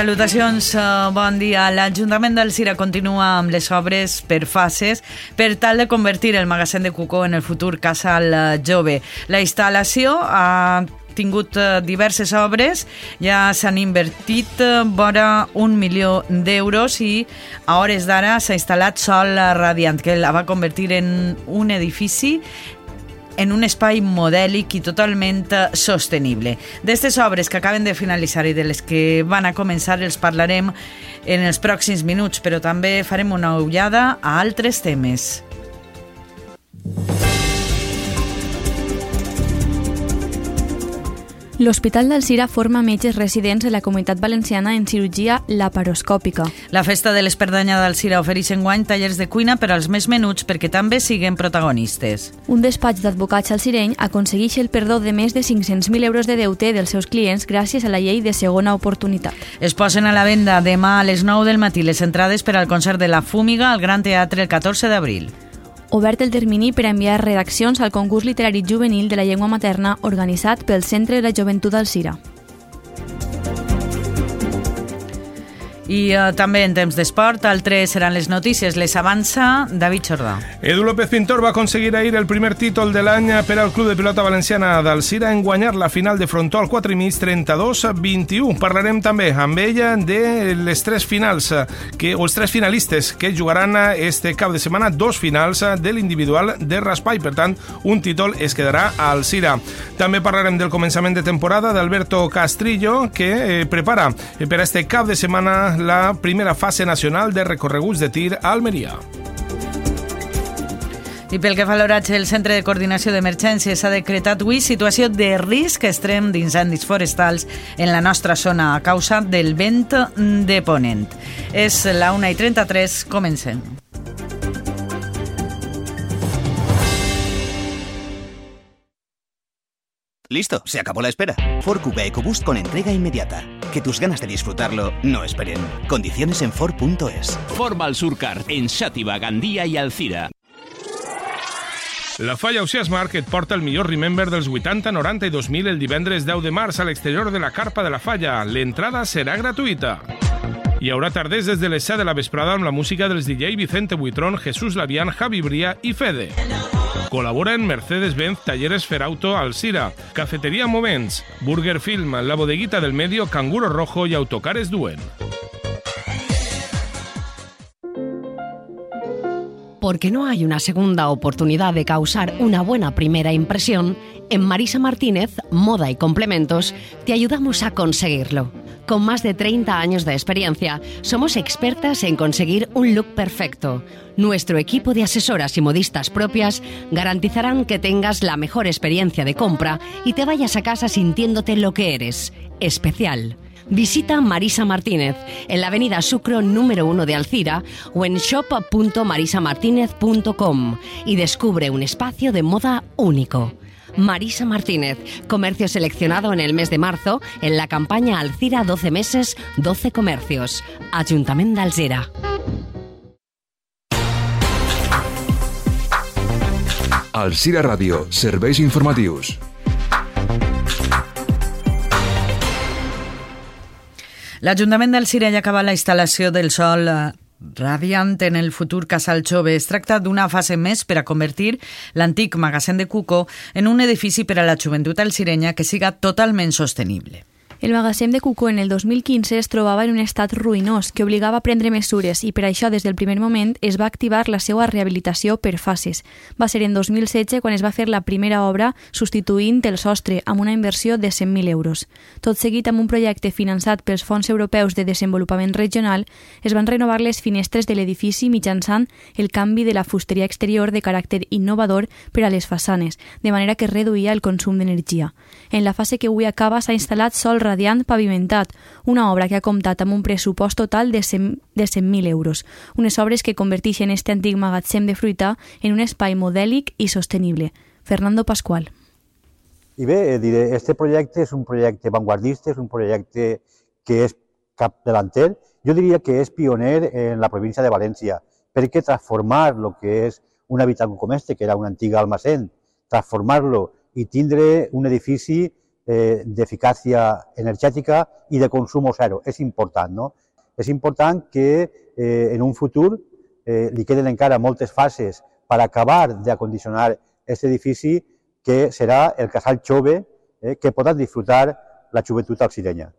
Salutacions, eh, bon dia. L'Ajuntament del Cira continua amb les obres per fases per tal de convertir el magasin de Cucó en el futur casal eh, jove. La instal·lació ha tingut eh, diverses obres, ja s'han invertit vora un milió d'euros i a hores d'ara s'ha instal·lat sol radiant, que la va convertir en un edifici en un espai modèlic i totalment eh, sostenible. D'estes obres que acaben de finalitzar i de les que van a començar els parlarem en els pròxims minuts, però també farem una ullada a altres temes. L'Hospital del Cira forma metges residents de la Comunitat Valenciana en cirurgia laparoscòpica. La festa de l'Esperdanya del Cira ofereix enguany tallers de cuina per als més menuts perquè també siguen protagonistes. Un despatx d'advocats al Cireny aconsegueix el perdó de més de 500.000 euros de deute dels seus clients gràcies a la llei de segona oportunitat. Es posen a la venda demà a les 9 del matí les entrades per al concert de La Fúmiga al Gran Teatre el 14 d'abril obert el termini per enviar redaccions al concurs literari juvenil de la llengua materna organitzat pel Centre de la Joventut Cira. I uh, també en temps d'esport, altres seran les notícies. Les avança David Jordà. Edu López Pintor va aconseguir ahir el primer títol de l'any per al Club de Pilota Valenciana d'Alcira en guanyar la final de frontó al 4 i mig 32-21. Parlarem també amb ella de les tres finals que, o els tres finalistes que jugaran este cap de setmana, dos finals de l'individual de raspall. Per tant, un títol es quedarà a Alcira. També parlarem del començament de temporada d'Alberto Castrillo, que eh, prepara per a este cap de setmana la primera fase nacional de recorreguts de tir a Almeria. I pel que fa a l'oratge, el Centre de Coordinació d'Emergències s'ha decretat avui situació de risc extrem d'incendis forestals en la nostra zona a causa del vent de ponent. És la 1 i 33, comencem. Listo, se acabó la espera. Ford Kuga EcoBoost con entrega inmediata. Que tus ganas de disfrutarlo no esperen. Condiciones en Ford.es. Forma al Surcar, en Xàtiva, Gandia i Alcira. La Falla Oceas Market porta el millor Remember dels 80, 90 i 2000 el divendres 10 de març a l'exterior de la carpa de la Falla. L'entrada serà gratuïta. Hi haurà tarders des de les 7 de la vesprada amb la música dels DJ Vicente Buitrón, Jesús Lavián, Javi Bria i Fede. Col·laboren Mercedes-Benz Talleres Ferauto Alcira, Cafetería Moments, Burger Film, La Bodeguita del Medio, Canguro Rojo y Autocares Duen. Porque no hay una segunda oportunidad de causar una buena primera impresión, en Marisa Martínez, Moda y Complementos, te ayudamos a conseguirlo. Con más de 30 años de experiencia, somos expertas en conseguir un look perfecto. Nuestro equipo de asesoras y modistas propias garantizarán que tengas la mejor experiencia de compra y te vayas a casa sintiéndote lo que eres, especial. Visita Marisa Martínez en la avenida Sucro número 1 de Alcira o en shop.marisamartinez.com y descubre un espacio de moda único. Marisa Martínez, comercio seleccionado en el mes de marzo en la campaña Alcira 12 meses, 12 comercios. Ayuntamiento de Alcira. Alcira Radio, serveis informatius. L'Ajuntament del ja acaba la instal·lació del sol eh, Radiant en el futur Casal Jove es tracta d'una fase més per a convertir l'antic magasin de Cuco en un edifici per a la joventut alcirenya que siga totalment sostenible. El magasin de Cucó en el 2015 es trobava en un estat ruïnós que obligava a prendre mesures i per això des del primer moment es va activar la seva rehabilitació per fases. Va ser en 2016 quan es va fer la primera obra substituint el sostre amb una inversió de 100.000 euros. Tot seguit amb un projecte finançat pels Fons Europeus de Desenvolupament Regional es van renovar les finestres de l'edifici mitjançant el canvi de la fusteria exterior de caràcter innovador per a les façanes, de manera que reduïa el consum d'energia. En la fase que avui acaba s'ha instal·lat sol radiant pavimentat, una obra que ha comptat amb un pressupost total de 100.000 de 100 euros, unes obres que converteixen este antic magatzem de fruita en un espai modèlic i sostenible. Fernando Pascual. I bé, eh, diré, este projecte és un projecte vanguardista, és un projecte que és capdelanter, jo diria que és pioner en la província de València, perquè transformar el que és un habitatge com este, que era un antic almacén, transformar-lo i tindre un edifici eh, d'eficàcia energètica i de consum zero. És important, no? És important que eh, en un futur eh, li queden encara moltes fases per acabar d'acondicionar aquest edifici que serà el casal jove eh, que podrà disfrutar la joventut oxidenya.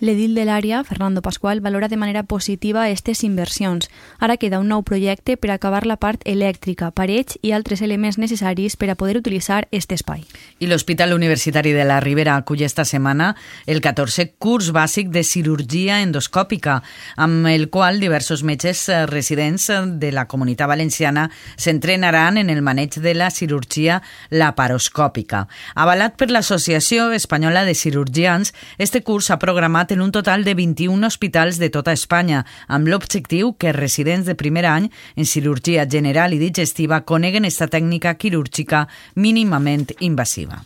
L'edil de l'àrea, Fernando Pascual, valora de manera positiva aquestes inversions. Ara queda un nou projecte per acabar la part elèctrica, parets i altres elements necessaris per a poder utilitzar aquest espai. I l'Hospital Universitari de la Ribera acull esta setmana el 14è curs bàsic de cirurgia endoscòpica, amb el qual diversos metges eh, residents de la comunitat valenciana s'entrenaran en el maneig de la cirurgia laparoscòpica. Avalat per l'Associació Espanyola de Cirurgians, este curs s'ha programat en un total de 21 hospitals de tota Espanya, amb l'objectiu que residents de primer any en cirurgia general i digestiva coneguen esta tècnica quirúrgica mínimament invasiva.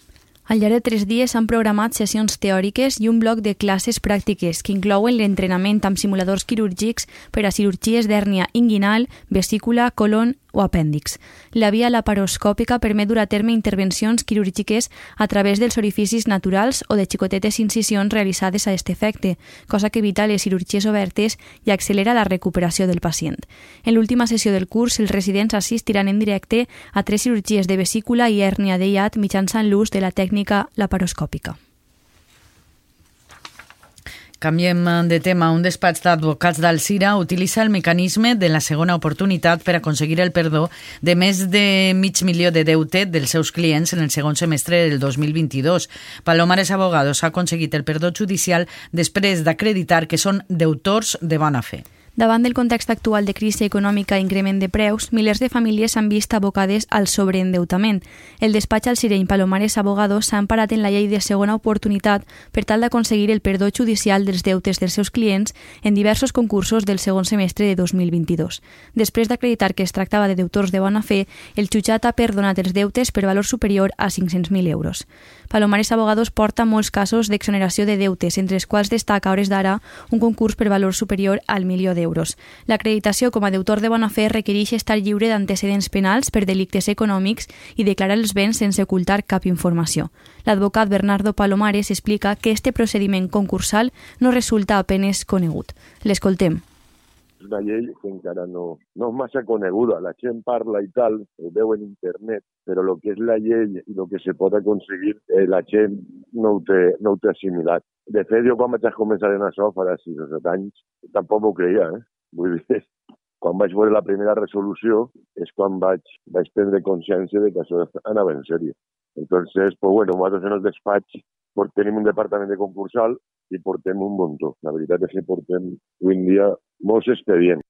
Al llarg de tres dies s'han programat sessions teòriques i un bloc de classes pràctiques que inclouen l'entrenament amb simuladors quirúrgics per a cirurgies d'hèrnia inguinal, vesícula, colon o apèndix. La via laparoscòpica permet dur a terme intervencions quirúrgiques a través dels orificis naturals o de xicotetes incisions realitzades a aquest efecte, cosa que evita les cirurgies obertes i accelera la recuperació del pacient. En l'última sessió del curs, els residents assistiran en directe a tres cirurgies de vesícula i hèrnia de hiat mitjançant l'ús de la tècnica laparoscòpica. Canviem de tema. Un despatx d'advocats d'Alcira utilitza el mecanisme de la segona oportunitat per aconseguir el perdó de més de mig milió de deute dels seus clients en el segon semestre del 2022. Palomares Abogados ha aconseguit el perdó judicial després d'acreditar que són deutors de bona fe. Davant del context actual de crisi econòmica i increment de preus, milers de famílies s'han vist abocades al sobreendeutament. El despatx al Sireny Palomares Abogados s'ha emparat en la llei de segona oportunitat per tal d'aconseguir el perdó judicial dels deutes dels seus clients en diversos concursos del segon semestre de 2022. Després d'acreditar que es tractava de deutors de bona fe, el jutjat ha perdonat els deutes per valor superior a 500.000 euros. Palomares Abogados porta molts casos d'exoneració de deutes, entre els quals destaca a hores d'ara un concurs per valor superior al milió d'euros. L'acreditació com a deutor de bona fe requereix estar lliure d'antecedents penals per delictes econòmics i declarar els béns sense ocultar cap informació. L'advocat Bernardo Palomares explica que este procediment concursal no resulta apenes conegut. L'escoltem és una llei que encara no, no és massa coneguda. La gent parla i tal, ho veu en internet, però el que és la llei i el que se pot aconseguir, eh, la gent no ho, té, no ho té assimilat. De fet, jo quan vaig començar en això, farà 6 o 7 anys, tampoc m'ho creia, eh? Vull dir, quan vaig veure la primera resolució és quan vaig, vaig prendre consciència de que això anava en sèrio. Entonces, pues bueno, nosaltres en el despatx tenim un departament de concursal i portem un muntó. La veritat és que portem avui dia molts expedients.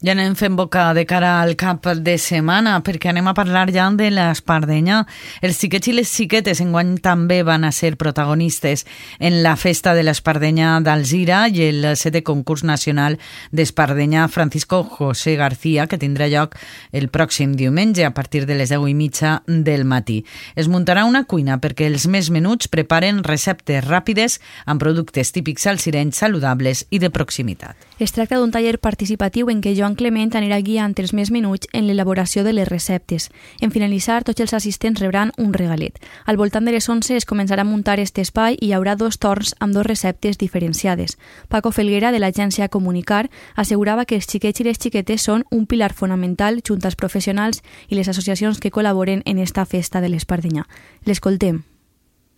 Ja anem fent boca de cara al cap de setmana, perquè anem a parlar ja de l'Espardenya. Els xiquets i les xiquetes enguany també van a ser protagonistes en la festa de l'Espardenya d'Alzira i el setè concurs nacional d'Espardenya Francisco José García, que tindrà lloc el pròxim diumenge a partir de les 10 i mitja del matí. Es muntarà una cuina perquè els més menuts preparen receptes ràpides amb productes típics alcirenys saludables i de proximitat. Es tracta d'un taller participatiu en què Joan Joan Clement anirà guiant els més menuts en l'elaboració de les receptes. En finalitzar, tots els assistents rebran un regalet. Al voltant de les 11 es començarà a muntar aquest espai i hi haurà dos torns amb dos receptes diferenciades. Paco Felguera, de l'agència Comunicar, assegurava que els xiquets i les xiquetes són un pilar fonamental junt als professionals i les associacions que col·laboren en esta festa de l'Espardenyà. L'escoltem.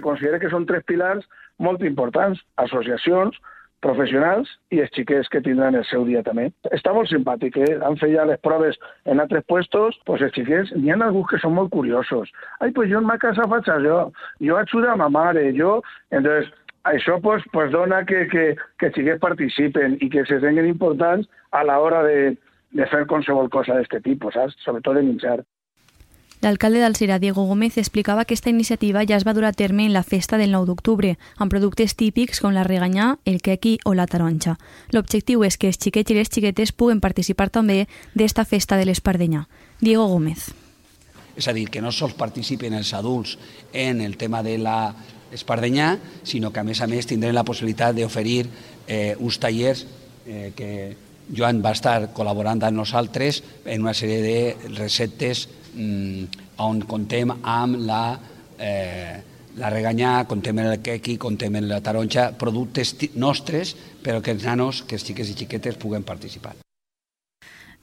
Considera que són tres pilars molt importants, associacions, professionals i els xiquets que tindran el seu dia també. Està molt simpàtic, eh? Han fet ja les proves en altres puestos, pues els xiquets, n'hi ha alguns que són molt curiosos. Ai, pues jo en ma casa faig això, jo ajudo a ma mare, jo... Entonces, això pues, pues dona que, que, que els xiquets participen i que se senten importants a l'hora de, de fer qualsevol cosa d'aquest tipus, saps? Sobretot de menjar. L'alcalde d'Alcira, Diego Gómez, explicava que aquesta iniciativa ja es va dur a terme en la festa del 9 d'octubre, amb productes típics com la reganyà, el quequi o la taronja. L'objectiu és que els xiquets i les xiquetes puguen participar també d'esta festa de l'Espardenyà. Diego Gómez. És a dir, que no sols participen els adults en el tema de la Espardenyà, sinó que a més a més tindrem la possibilitat d'oferir eh, uns tallers eh, que Joan va estar col·laborant amb nosaltres en una sèrie de receptes on contem amb la, eh, la reganyà, contem el quequi, contem la taronja, productes nostres, però que els nanos, que els xiques i xiquetes puguen participar.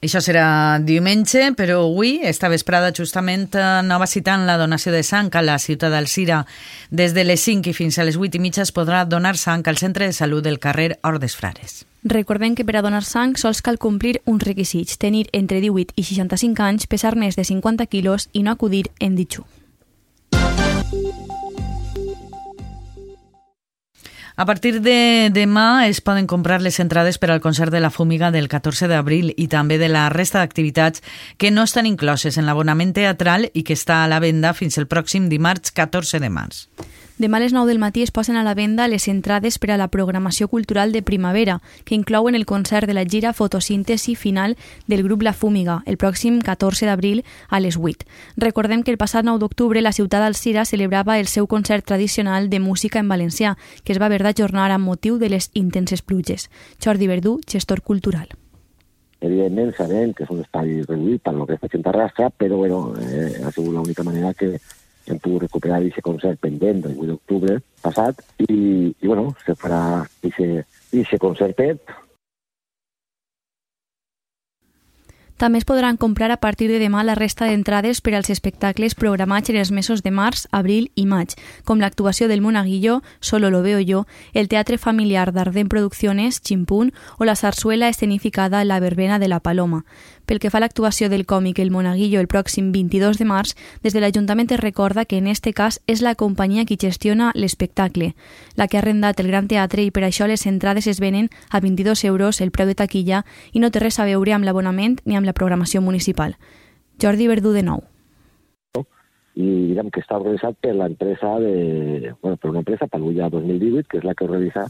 Això serà diumenge, però avui, esta vesprada, justament eh, nova citant la donació de sang a la ciutat d'Alcira. Des de les 5 i fins a les 8 i mitja es podrà donar sang al centre de salut del carrer Hordes Frares. Recordem que per a donar sang sols cal complir uns requisits, tenir entre 18 i 65 anys, pesar més de 50 quilos i no acudir en ditxú. A partir de demà es poden comprar les entrades per al concert de la Fúmiga del 14 d'abril i també de la resta d'activitats que no estan incloses en l'abonament teatral i que està a la venda fins el pròxim dimarts 14 de març. Demà a les 9 del matí es posen a la venda les entrades per a la programació cultural de primavera, que inclouen el concert de la gira Fotosíntesi final del grup La Fúmiga, el pròxim 14 d'abril a les 8. Recordem que el passat 9 d'octubre la ciutat d'Alcira celebrava el seu concert tradicional de música en valencià, que es va haver d'ajornar amb motiu de les intenses pluges. Jordi Verdú, gestor cultural evidentment sabem que és un espai reduït per lo que està fent Terrassa, però bueno, eh, ha sigut l'única manera que, hem pogut recuperar aquest concert pendent del 8 d'octubre passat i, i bueno, se farà aquest concertet També es podran comprar a partir de demà la resta d'entrades per als espectacles programats en els mesos de març, abril i maig, com l'actuació del Monaguillo, Solo lo veo yo, el Teatre Familiar d'Ardent Producciones, Chimpún, o la sarsuela escenificada La verbena de la Paloma. Pel que fa a l'actuació del còmic El Monaguillo el pròxim 22 de març, des de l'Ajuntament es recorda que en este cas és la companyia qui gestiona l'espectacle, la que ha arrendat el Gran Teatre i per això les entrades es venen a 22 euros el preu de taquilla i no té res a veure amb l'abonament ni amb la programació municipal. Jordi Verdú de nou i diguem que està organitzat per l'empresa de, bueno, per una empresa, Palulla 2018, que és la que organitza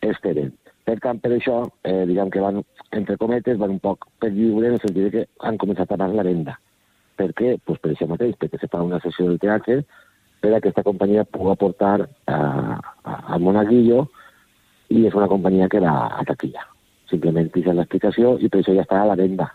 este event. Per tant, per això, eh, diguem que van, entre cometes, van un poc per lliure en el sentit que han començat a pagar la venda. Per què? Pues per això mateix, perquè se fa una sessió del teatre per a que aquesta companyia pugui aportar a, a, a Monaguillo i és una companyia que va a taquilla. Simplement pisa l'explicació i per això ja està a la venda.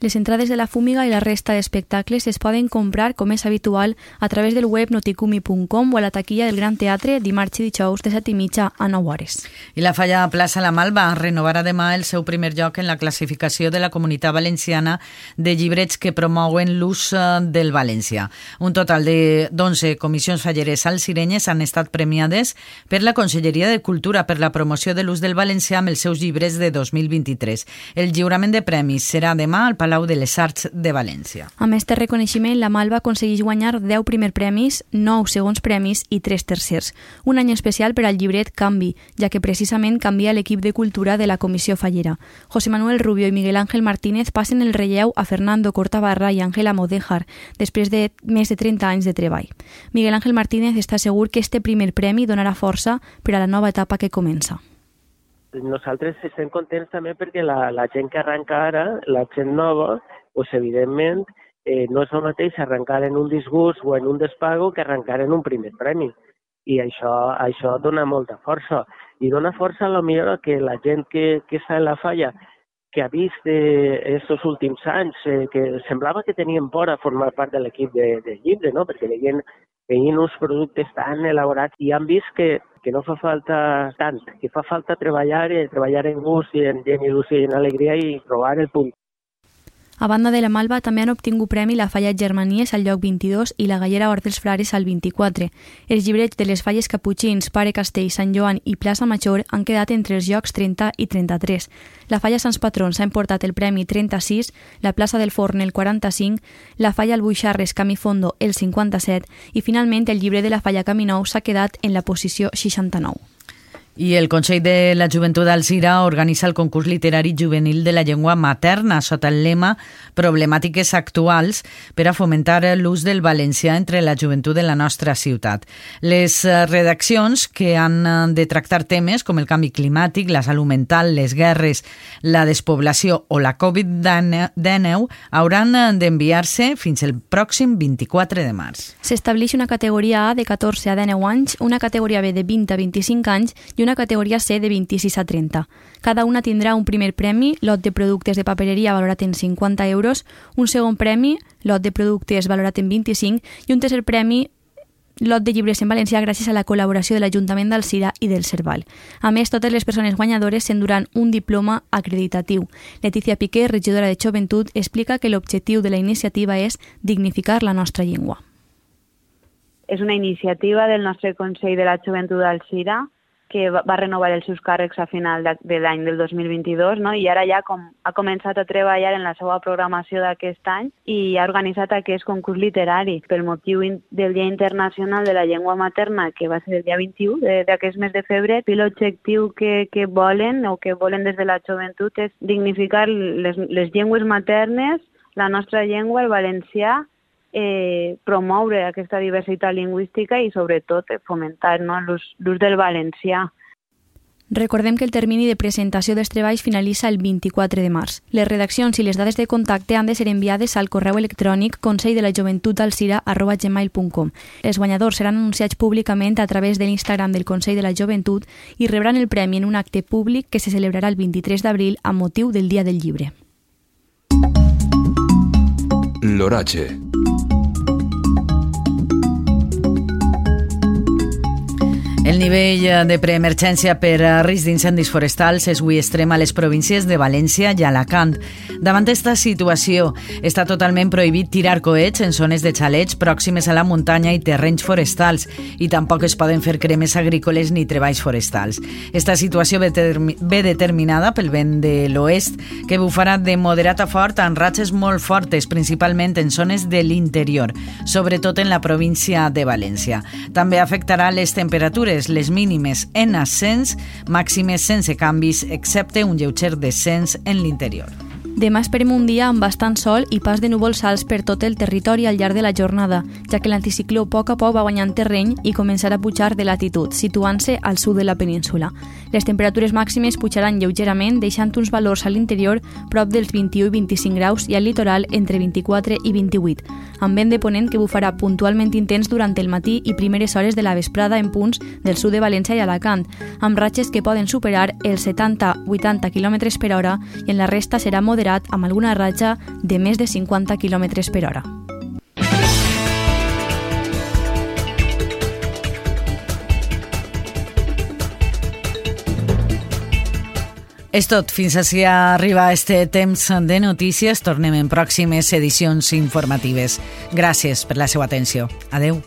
Les entrades de la Fúmiga i la resta d'espectacles es poden comprar, com és habitual, a través del web noticumi.com o a la taquilla del Gran Teatre dimarts i dijous de 7 i mitja a 9 hores. I la Falla Plaça La Malva renovarà demà el seu primer lloc en la classificació de la Comunitat Valenciana de llibrets que promouen l'ús eh, del valencià. Un total de 11 comissions falleres alcirenyes han estat premiades per la Conselleria de Cultura per la promoció de l'ús del valencià amb els seus llibres de 2023. El lliurament de premis serà demà al Palau Palau de les Arts de València. Amb este reconeixement, la Malva aconsegueix guanyar 10 primers premis, 9 segons premis i 3 tercers. Un any especial per al llibret Canvi, ja que precisament canvia l'equip de cultura de la Comissió Fallera. José Manuel Rubio i Miguel Ángel Martínez passen el relleu a Fernando Cortabarra i Ángela Modejar, després de més de 30 anys de treball. Miguel Ángel Martínez està segur que este primer premi donarà força per a la nova etapa que comença nosaltres estem contents també perquè la, la gent que arranca ara, la gent nova, doncs evidentment eh, no és el mateix arrencar en un disgust o en un despago que arrencar en un primer premi. I això, això dona molta força. I dona força a lo millor que la gent que, que està en la falla, que ha vist eh, últims anys, eh, que semblava que tenien por a formar part de l'equip de, de llibre, no? perquè veien veient uns productes tan elaborats i han vist que, que no fa falta tant, que fa falta treballar, eh, treballar en gust i en, en il·lusió i en alegria i trobar el punt a banda de la Malva, també han obtingut premi la Falla Germanies al lloc 22 i la Gallera Hort dels Frares al 24. Els llibrets de les falles Caputxins, Pare Castell, Sant Joan i Plaça Major han quedat entre els llocs 30 i 33. La Falla Sants Patrons ha emportat el premi 36, la Plaça del Forn el 45, la Falla Albuixarres Camí Fondo el 57 i finalment el llibre de la Falla Caminou s'ha quedat en la posició 69. I el Consell de la Joventut d'Alzira organitza el concurs literari juvenil de la llengua materna sota el lema Problemàtiques actuals per a fomentar l'ús del valencià entre la joventut de la nostra ciutat. Les eh, redaccions que han eh, de tractar temes com el canvi climàtic, la salut mental, les guerres, la despoblació o la Covid-19 hauran eh, d'enviar-se fins el pròxim 24 de març. S'estableix una categoria A de 14 a 19 anys, una categoria B de 20 a 25 anys i una una categoria C de 26 a 30. Cada una tindrà un primer premi, lot de productes de papereria valorat en 50 euros, un segon premi, lot de productes valorat en 25 i un tercer premi lot de llibres en valencià gràcies a la col·laboració de l'Ajuntament d'Alcira i del Cerval. A més, totes les persones guanyadores s'enduran un diploma acreditatiu. Letícia Piqué, regidora de Joventut, explica que l'objectiu de la iniciativa és dignificar la nostra llengua. És una iniciativa del nostre Consell de la Joventut d'Alcira que va, va renovar els seus càrrecs a final de, l'any del 2022 no? i ara ja com, ha començat a treballar en la seva programació d'aquest any i ha organitzat aquest concurs literari pel motiu del Dia Internacional de la Llengua Materna que va ser el dia 21 d'aquest mes de febrer i l'objectiu que, que volen o que volen des de la joventut és dignificar les, les llengües maternes, la nostra llengua, el valencià eh, promoure aquesta diversitat lingüística i sobretot fomentar no, l'ús del valencià. Recordem que el termini de presentació dels treballs finalitza el 24 de març. Les redaccions i les dades de contacte han de ser enviades al correu electrònic consell de la joventut gmail.com. Els guanyadors seran anunciats públicament a través de l'Instagram del Consell de la Joventut i rebran el premi en un acte públic que se celebrarà el 23 d'abril a motiu del Dia del Llibre. L'oratge. El nivell eh, de preemergència per a risc d'incendis forestals és avui extrem a les províncies de València i Alacant. Davant aquesta situació, està totalment prohibit tirar coets en zones de xalets pròximes a la muntanya i terrenys forestals i tampoc es poden fer cremes agrícoles ni treballs forestals. Esta situació ve, ve determinada pel vent de l'oest, que bufarà de moderat a fort amb ratxes molt fortes, principalment en zones de l'interior, sobretot en la província de València. També afectarà les temperatures temperatures les mínimes en ascens, màximes sense canvis, excepte un lleuger descens en l'interior. Demà esperem un dia amb bastant sol i pas de núvols alts per tot el territori al llarg de la jornada, ja que l'anticicló a poc a poc va guanyant terreny i començarà a pujar de latitud, situant-se al sud de la península. Les temperatures màximes pujaran lleugerament, deixant uns valors a l'interior prop dels 21 i 25 graus i al litoral entre 24 i 28, amb vent de ponent que bufarà puntualment intens durant el matí i primeres hores de la vesprada en punts del sud de València i Alacant, amb ratxes que poden superar els 70-80 km per hora i en la resta serà moderat moderat amb alguna ratxa de més de 50 km per hora. És tot. Fins així arriba este temps de notícies. Tornem en pròximes edicions informatives. Gràcies per la seva atenció. Adeu.